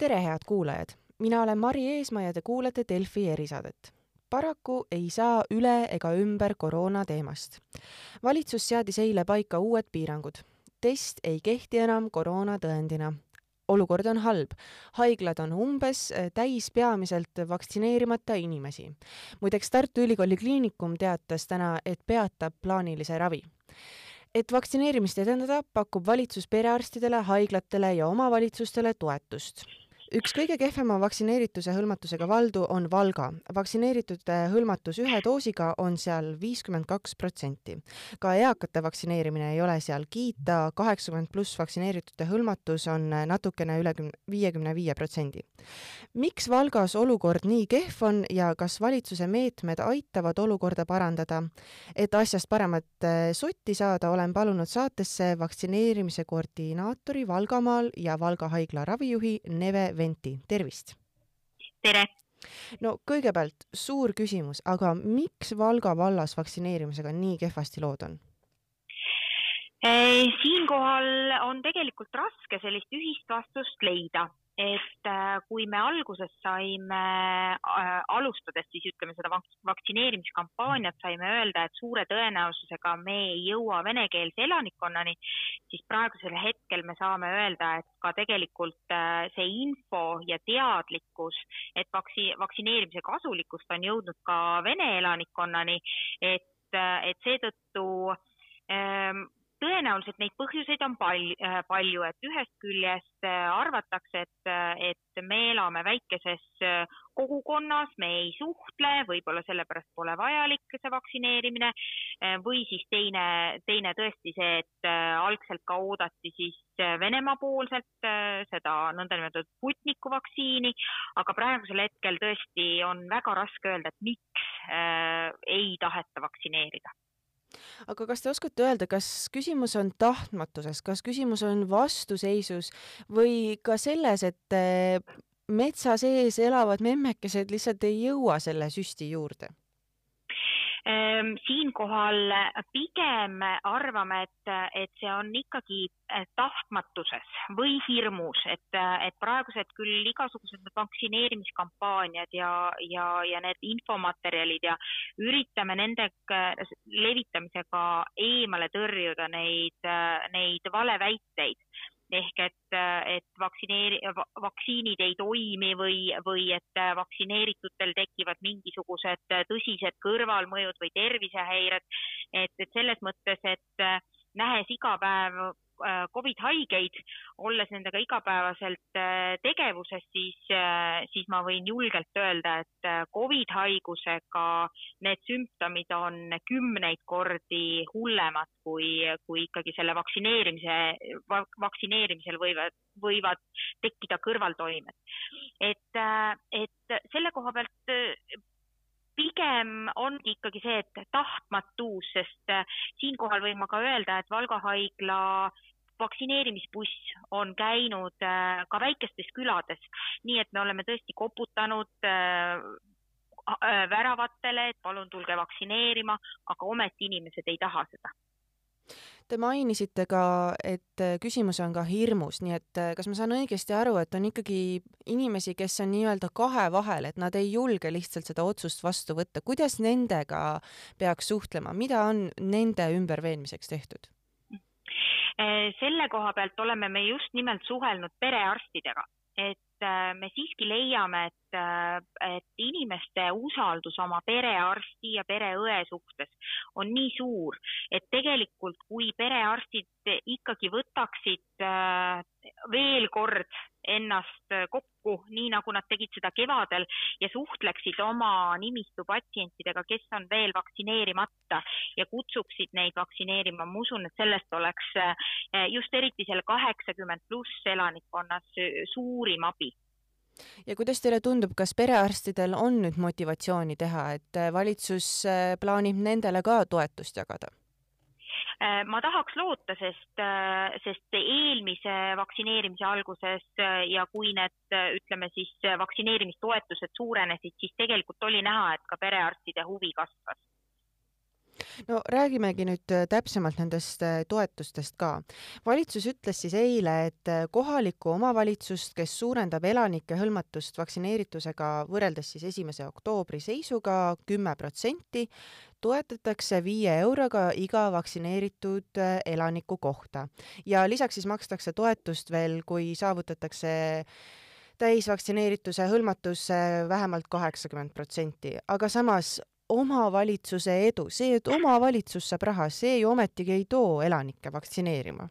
tere, head kuulajad! mina olen Mari Eesmaa ja te kuulate Delfi erisaadet. paraku ei saa üle ega ümber koroona teemast. valitsus seadis eile paika uued piirangud. test ei kehti enam koroonatõendina. olukord on halb. haiglad on umbes äh, täis peamiselt vaktsineerimata inimesi. muideks Tartu Ülikooli Kliinikum teatas täna, et peatab plaanilise ravi et vaktsineerimist edendada, pakub valitsus perearstidele, haiglatele ja omavalitsustele toetust üks kõige kehvema vaktsineerituse hõlmatusega valdu on Valga. vaktsineeritute hõlmatus ühe doosiga on seal viiskümmend kaks protsenti. ka eakate vaktsineerimine ei ole seal kiita, kaheksakümmend pluss vaktsineeritute hõlmatus on natukene üle viiekümne viie protsendi. miks Valgas olukord nii kehv on ja kas valitsuse meetmed aitavad olukorda parandada? et asjast paremat eh, sotti saada, olen palunud saatesse vaktsineerimise koordinaatori Valgamaal ja Valga haigla ravijuhi Neve Venti, tervist! tere! no kõigepealt suur küsimus, aga miks Valga vallas vaktsineerimisega nii kehvasti lood on? siinkohal on tegelikult raske sellist ühist vastust leida et äh, kui me alguses saime, äh, alustades siis ütleme seda vaktsineerimiskampaaniat, saime öelda, et suure tõenäosusega me ei jõua venekeelse elanikkonnani, siis praegusel hetkel me saame öelda, et ka tegelikult äh, see info ja teadlikkus, et vaktsi-, vaktsineerimise kasulikkust on jõudnud ka vene elanikkonnani, et, et seetõttu ähm, tõenäoliselt neid põhjuseid on palju, äh, palju, et ühest küljest äh, arvatakse, et, äh, et me elame väikeses kogukonnas, me ei suhtle, võib-olla sellepärast pole vajalik see vaktsineerimine või siis teine, teine tõesti see, et algselt ka oodati siis Venemaa poolselt seda nõndanimetatud Sputniku vaktsiini, aga praegusel hetkel tõesti on väga raske öelda, et miks ei taheta vaktsineerida aga kas te oskate öelda, kas küsimus on tahtmatuses, kas küsimus on vastuseisus või ka selles, et eh, metsa sees elavad memmekesed lihtsalt ei jõua selle süsti juurde? Ehm, siinkohal pigem arvame, et, et see on ikkagi eh, tahtmatuses või hirmus, et, et praegused küll igasugused vaktsineerimiskampaaniad ja, ja, ja need infomaterjalid ja üritame nende levitamisega eemale tõrjuda neid, neid valeväiteid ehk et, et vaktsineeri-, vaktsiinid ei toimi või, või et vaktsineeritutel tekivad mingisugused tõsised kõrvalmõjud või tervisehäired. et, et selles mõttes, et nähes iga päev Äh, Covid haigeid, olles nendega igapäevaselt äh, tegevuses, siis, äh, siis ma võin julgelt öelda, et Covid haigusega need sümptomid on kümneid kordi hullemad kui, kui ikkagi selle vaktsineerimise, vaktsineerimisel võivad, võivad tekkida kõrvaltoimed. et, et selle koha pealt pigem ongi ikkagi see, et tahtmatus, sest siinkohal võin ma ka öelda, et Valga haigla vaktsineerimisbuss on käinud äh, ka väikestes külades, nii et me oleme tõesti koputanud äh, äh, väravatele, et palun tulge vaktsineerima, aga ometi inimesed ei taha seda. Te mainisite ka, et küsimus on ka hirmus, nii et kas ma saan õigesti aru, et on ikkagi inimesi, kes on nii-öelda kahe vahel, et nad ei julge lihtsalt seda otsust vastu võtta, kuidas nendega peaks suhtlema, mida on nende ümberveenmiseks tehtud? Eh, selle koha pealt oleme me just nimelt suhelnud perearstidega, et eh, me siiski leiame, et, eh, et inimeste usaldus oma perearsti ja pereõe suhtes on nii suur, et tegelikult kui perearstid ikkagi võtaksid veel kord ennast kokku, nii nagu nad tegid seda kevadel ja suhtleksid oma nimistu patsientidega, kes on veel vaktsineerimata ja kutsuksid neid vaktsineerima, ma usun, et sellest oleks eh, just eriti selle kaheksakümmend pluss elanikkonnas suurim abi ja kuidas teile tundub, kas perearstidel on nüüd motivatsiooni teha, et valitsus eh, plaanib nendele ka toetust jagada? Äh, ma tahaks loota, sest, äh, sest eelmise vaktsineerimise alguses äh, ja kui need, ütleme siis vaktsineerimistoetused suurenesid, siis tegelikult oli näha, et ka perearstide huvi kasvas no räägimegi nüüd äh, täpsemalt nendest äh, toetustest ka. valitsus ütles siis eile, et äh, kohalikku omavalitsust, kes suurendab elanike hõlmatust vaktsineeritusega võrreldes siis esimese oktoobri seisuga kümme protsenti, toetatakse viie euroga iga vaktsineeritud elaniku kohta ja lisaks siis makstakse toetust veel, kui saavutatakse täisvaktsineerituse hõlmatus vähemalt kaheksakümmend protsenti, aga samas omavalitsuse edu, see, et omavalitsus saab raha, see ju ometigi ei too elanikke vaktsineerima.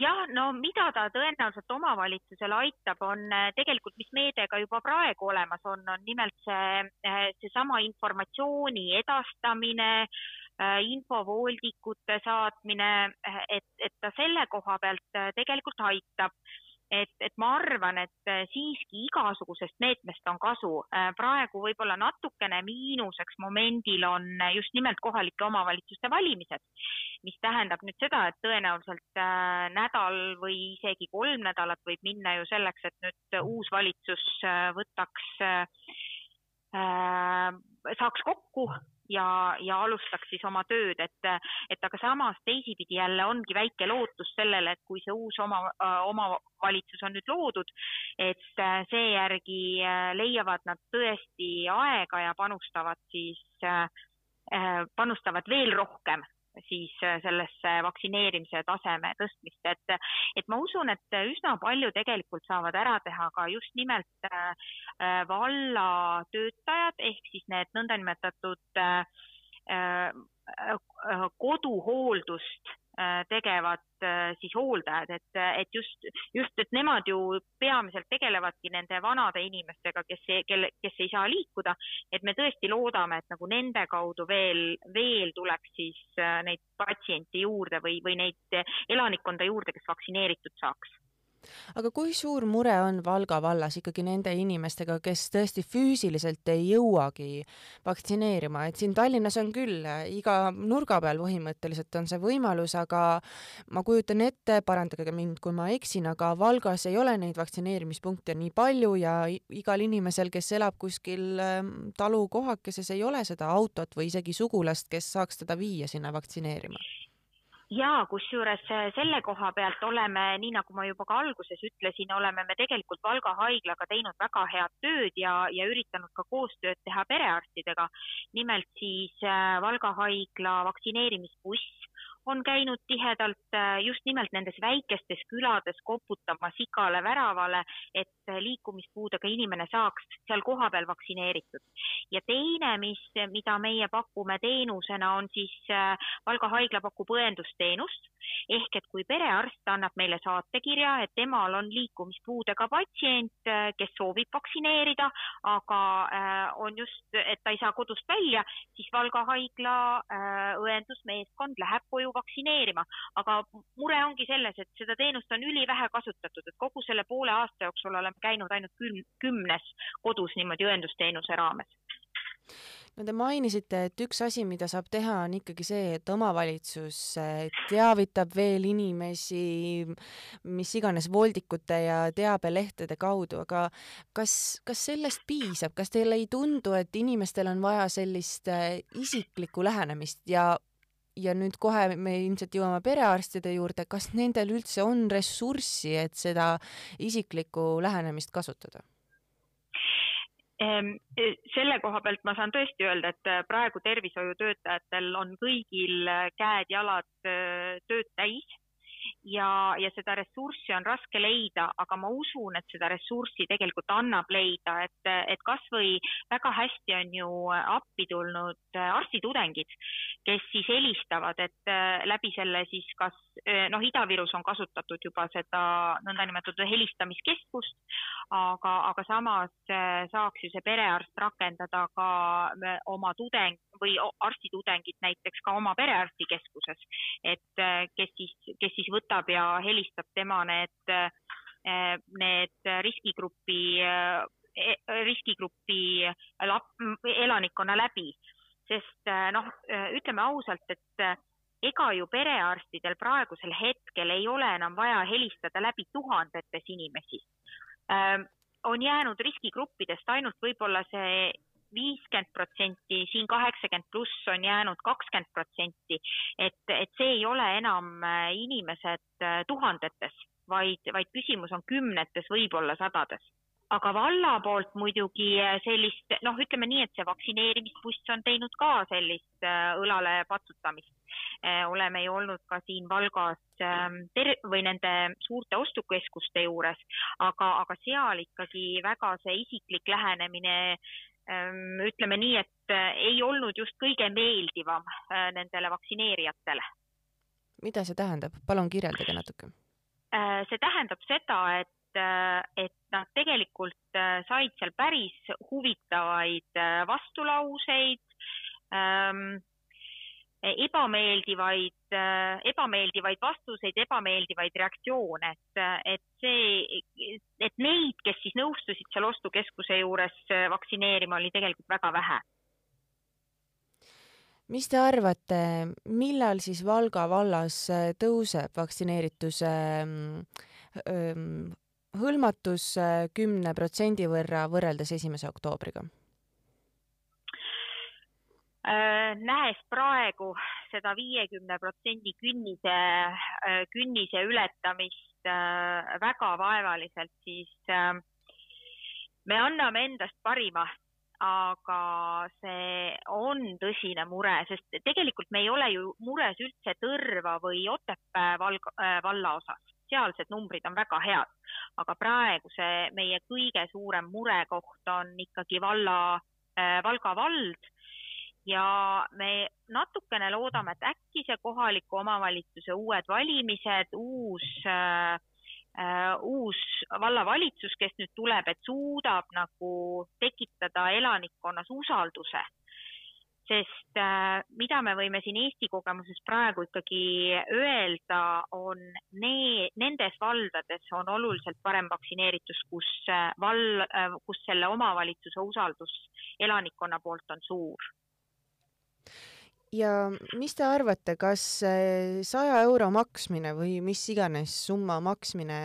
Jah, no mida ta tõenäoliselt omavalitsusele aitab, on eh, tegelikult, mis meede ka juba praegu olemas on, on nimelt see, eh, seesama informatsiooni edastamine, eh, infovoldikute saatmine, et, et ta selle koha pealt tegelikult aitab et, et ma arvan, et äh, siiski igasugusest meetmest on kasu. Äh, praegu võib-olla natukene miinuseks momendil on just nimelt kohalike omavalitsuste valimised, mis tähendab nüüd seda, et tõenäoliselt äh, nädal või isegi kolm nädalat võib minna ju selleks, et nüüd uus valitsus võtaks, saaks kokku ja, ja alustaks siis oma tööd, et, et aga samas teisipidi jälle ongi väike lootus sellele, et kui see uus oma, omavalitsus on nüüd loodud, et seejärgi leiavad nad tõesti aega ja panustavad siis, panustavad veel rohkem siis äh, sellesse vaktsineerimise taseme tõstmist, et, et ma usun, et üsna palju tegelikult saavad ära teha ka just nimelt äh, äh, valla töötajad ehk siis need nõndanimetatud koduhooldust tegevad äh, siis hooldajad, et, et just, just, et nemad ju peamiselt tegelevadki nende vanade inimestega, kes, kelle, kes ei saa liikuda, et me tõesti loodame, et nagu nende kaudu veel, veel tuleks siis äh, neid patsiente juurde või, või neid elanikkonda juurde, kes vaktsineeritud saaks aga kui suur mure on Valga vallas ikkagi nende inimestega, kes tõesti füüsiliselt ei jõuagi vaktsineerima, et siin Tallinnas on küll iga nurga peal põhimõtteliselt on see võimalus, aga ma kujutan ette, parandage mind, kui ma eksin, aga Valgas ei ole neid vaktsineerimispunkte nii palju ja igal inimesel, kes elab kuskil ähm, talukohakeses, ei ole seda autot või isegi sugulast, kes saaks teda viia sinna vaktsineerima ja kusjuures äh, selle koha pealt oleme, nii nagu ma juba ka alguses ütlesin, oleme me tegelikult Valga haiglaga teinud väga head tööd ja, ja üritanud ka koostööd teha perearstidega. nimelt siis äh, Valga haigla vaktsineerimisbuss on käinud tihedalt äh, just nimelt nendes väikestes külades koputamas igale väravale, et liikumispuudega inimene saaks seal kohapeal vaktsineeritud. ja teine, mis, mida meie pakume teenusena, on siis äh, Valga haigla pakub õendusteenust ehk et kui perearst annab meile saatekirja, et temal on liikumispuudega patsient, äh, kes soovib vaktsineerida, aga on just, et ta ei saa kodust välja, siis Valga haigla õendusmeeskond läheb koju vaktsineerima, aga mure ongi selles, et seda teenust on ülivähe kasutatud, et kogu selle poole aasta jooksul oleme käinud ainult küm-, kümnes kodus niimoodi õendusteenuse raames. No te mainisite, et üks asi, mida saab teha, on ikkagi see, et omavalitsus eh, teavitab veel inimesi mis iganes voldikute ja teabelehtede kaudu, aga kas, kas sellest piisab, kas teile ei tundu, et inimestel on vaja sellist eh, isiklikku lähenemist? Ja ja nüüd kohe me ilmselt jõuame perearstide juurde, kas nendel üldse on ressurssi, et seda isiklikku lähenemist kasutada? Ehm, e, selle koha pealt ma saan tõesti öelda, et äh, praegu tervishoiutöötajatel on kõigil äh, käed-jalad äh, tööd täis ja, ja seda ressurssi on raske leida, aga ma usun, et seda ressurssi tegelikult annab leida, et, et kasvõi väga hästi on ju appi tulnud arstitudengid, kes siis helistavad, et äh, läbi selle siis kas äh, noh, Ida-Virus on kasutatud juba seda nõndanimetatud helistamiskeskust, aga, aga samas äh, saaks ju see perearst rakendada ka oma tudeng või arstitudengid näiteks ka oma perearstikeskuses, et kes siis, kes siis võtab ja helistab tema need, need riskigrupi riskigrupi lap-, elanikkonna läbi sest noh, ütleme ausalt, et ega ju perearstidel praegusel hetkel ei ole enam vaja helistada läbi tuhandetes inimesi. on jäänud riskigruppidest ainult võib-olla see viiskümmend protsenti, siin kaheksakümmend pluss on jäänud kakskümmend protsenti. et, et see ei ole enam inimesed tuhandetes, vaid, vaid küsimus on kümnetes, võib-olla sadades aga valla poolt muidugi sellist, noh, ütleme nii, et see vaktsineerimisbuss on teinud ka sellist äh, õlale patsutamist. Äh, oleme ju olnud ka siin Valgas ähm, ter- või nende suurte ostukeskuste juures, aga, aga seal ikkagi väga see isiklik lähenemine ütleme nii, et äh, ei olnud just kõige meeldivam nendele vaktsineerijatele. mida see tähendab, palun kirjeldage natuke. see tähendab seda, et et, nad tegelikult said seal päris huvitavaid vastulauseid ähm,, ebameeldivaid, äh, ebameeldivaid vastuseid, ebameeldivaid reaktsioone, et, et see, et neid, kes siis nõustusid seal ostukeskuse juures vaktsineerima, oli tegelikult väga vähe mis te arvate, millal siis Valga vallas tõuseb vaktsineerituse ähm, hõlmatus äh, kümne protsendi võrra võrreldes esimese oktoobriga? Äh, näes praegu seda viiekümne protsendi künnise, äh, künnise ületamist väga vaevaliselt, siis me anname endast parima, aga see on tõsine mure, sest tegelikult me ei ole ju mures üldse Tõrva või Otepää valga, valla osas. Sealsed numbrid on väga head, aga praegu see meie kõige suurem murekoht on ikkagi valla äh,, Valga vald ja me natukene loodame, et äkki see kohaliku omavalitsuse uued valimised, uus äh, Uh, uus vallavalitsus, kes nüüd tuleb, et suudab nagu tekitada elanikkonnas usalduse. Sest äh, mida me võime siin Eesti kogemuses praegu ikkagi öelda, on nee, nendes valdades on oluliselt parem vaktsineeritus, kus äh, val-, äh, kus selle omavalitsuse usaldus elanikkonna poolt on suur ja mis te arvate, kas saja euro maksmine või mis iganes summa maksmine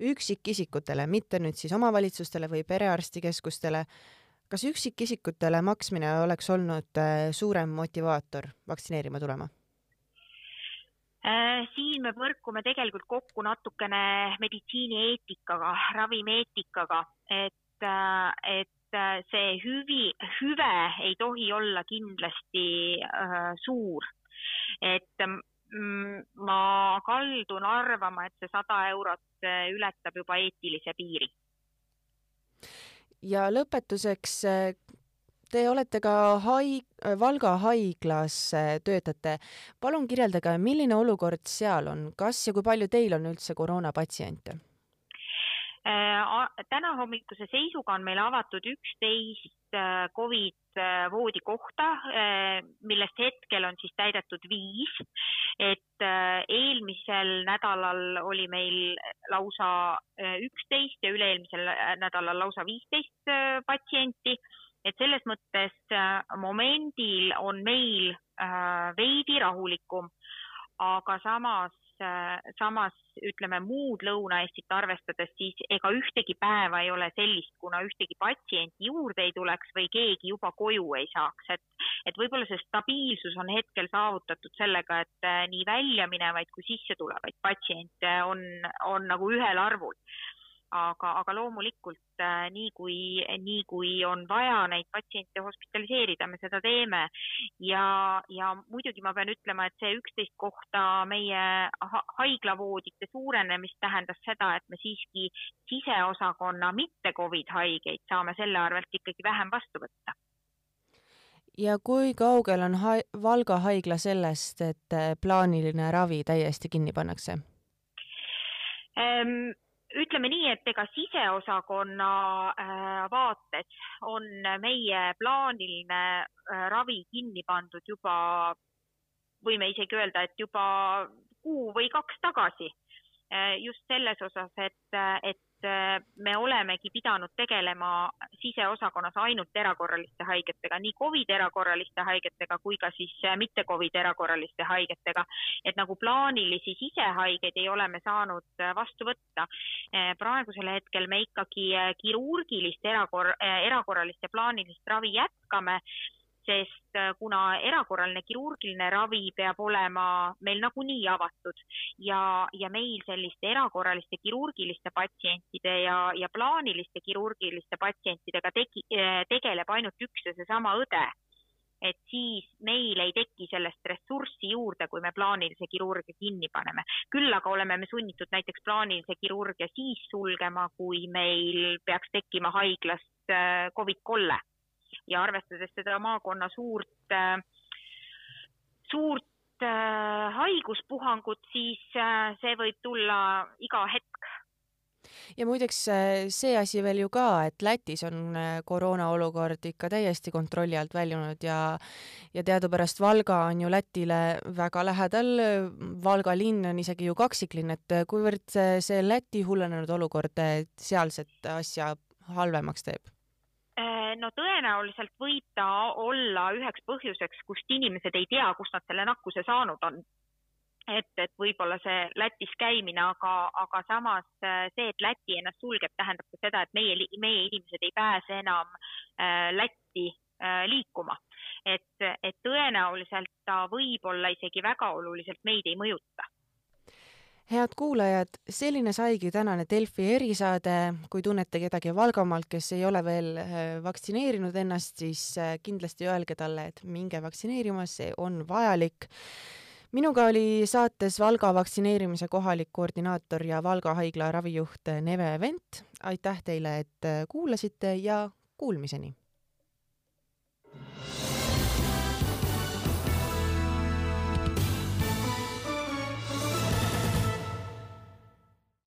üksikisikutele, mitte nüüd siis omavalitsustele või perearstikeskustele, kas üksikisikutele maksmine oleks olnud äh, suurem motivaator vaktsineerima tulema? Äh, siin me põrkume tegelikult kokku natukene meditsiinieetikaga, ravimieetikaga, et, äh, et see hüvi, hüve ei tohi olla kindlasti äh, suur. et mm, ma kaldun arvama, et see sada eurot ületab juba eetilise piiri ja lõpetuseks, te olete ka haig-, Valga haiglas töötate. palun kirjeldage, milline olukord seal on, kas ja kui palju teil on üldse koroonapatsiente? Äh, täna hommikuse seisuga on meil avatud üksteist äh, Covid äh, voodikohta, millest hetkel on siis täidetud viis. et eelmisel nädalal oli meil lausa üksteist ja üle-eelmisel nädalal lausa viisteist patsienti. et selles mõttes momendil on meil veidi rahulikum, aga samas samas ütleme muud Lõuna-Eestit arvestades, siis ega ühtegi päeva ei ole sellist, kuna ühtegi patsienti juurde ei tuleks või keegi juba koju ei saaks, et, et võib-olla see stabiilsus on hetkel saavutatud sellega, et äh, nii välja minevaid kui sisse tulevaid patsiente on, on nagu ühel arvul aga, aga loomulikult äh, nii kui, nii kui on vaja neid patsiente hospitaliseerida, me seda teeme. ja, ja muidugi ma pean ütlema, et see üksteist kohta meie ha haiglavoodite suurenemist tähendas seda, et me siiski siseosakonna mitte Covid haigeid saame selle arvelt ikkagi vähem vastu võtta ja kui kaugel on ha Valga haigla sellest, et plaaniline ravi täiesti kinni pannakse ähm,? Ütleme nii, et ega siseosakonna äh, vaates on meie plaaniline äh, ravi kinni pandud juba, võime isegi öelda, et juba kuu või kaks tagasi. Äh, just selles osas, et, et me olemegi pidanud tegelema siseosakonnas ainult erakorraliste haigetega, nii Covid erakorraliste haigetega kui ka siis äh, mitte Covid erakorraliste haigetega. et nagu plaanilisi sisehaigeid ei ole me saanud vastu võtta. praegusel hetkel me ikkagi kirurgilist erakor-, erakorralist ja plaanilist ravi jätkame sest äh, kuna erakorraline kirurgiline ravi peab olema meil nagunii avatud ja, ja meil selliste erakorraliste kirurgiliste patsientide ja, ja plaaniliste kirurgiliste patsientidega tegi, äh, tegeleb ainult üks ja seesama õde, et siis meil ei teki sellest ressurssi juurde, kui me plaanilise kirurgia kinni paneme. küll aga oleme me sunnitud näiteks plaanilise kirurgia siis sulgema, kui meil peaks tekkima haiglas äh, Covid kolle ja arvestades seda maakonna suurt, äh, suurt äh, haiguspuhangut, siis äh, see võib tulla iga hetk ja muideks see asi veel ju ka, et Lätis on koroona olukord ikka täiesti kontrolli alt väljunud ja ja teadupärast Valga on ju Lätile väga lähedal. Valga linn on isegi ju kaksiklinn, et kuivõrd see, see Läti hullenenud olukord sealset asja halvemaks teeb? No tõenäoliselt võib ta olla üheks põhjuseks, kust inimesed ei tea, kust nad selle nakkuse saanud on. et, et võib-olla see Lätis käimine, aga, aga samas äh, see, et Läti ennast sulgeb, tähendab ka seda, et meie, meie inimesed ei pääse enam äh, Lätti äh, liikuma. et, et tõenäoliselt ta võib-olla isegi väga oluliselt meid ei mõjuta head kuulajad, selline saigi tänane Delfi erisaade. kui tunnete kedagi Valgamaalt, kes ei ole veel äh, vaktsineerinud ennast, siis äh, kindlasti öelge talle, et minge vaktsineerima, see on vajalik. minuga oli saates Valga vaktsineerimise kohalik koordinaator ja Valga haigla ravijuht Neve Vent. aitäh teile, et äh, kuulasite ja kuulmiseni.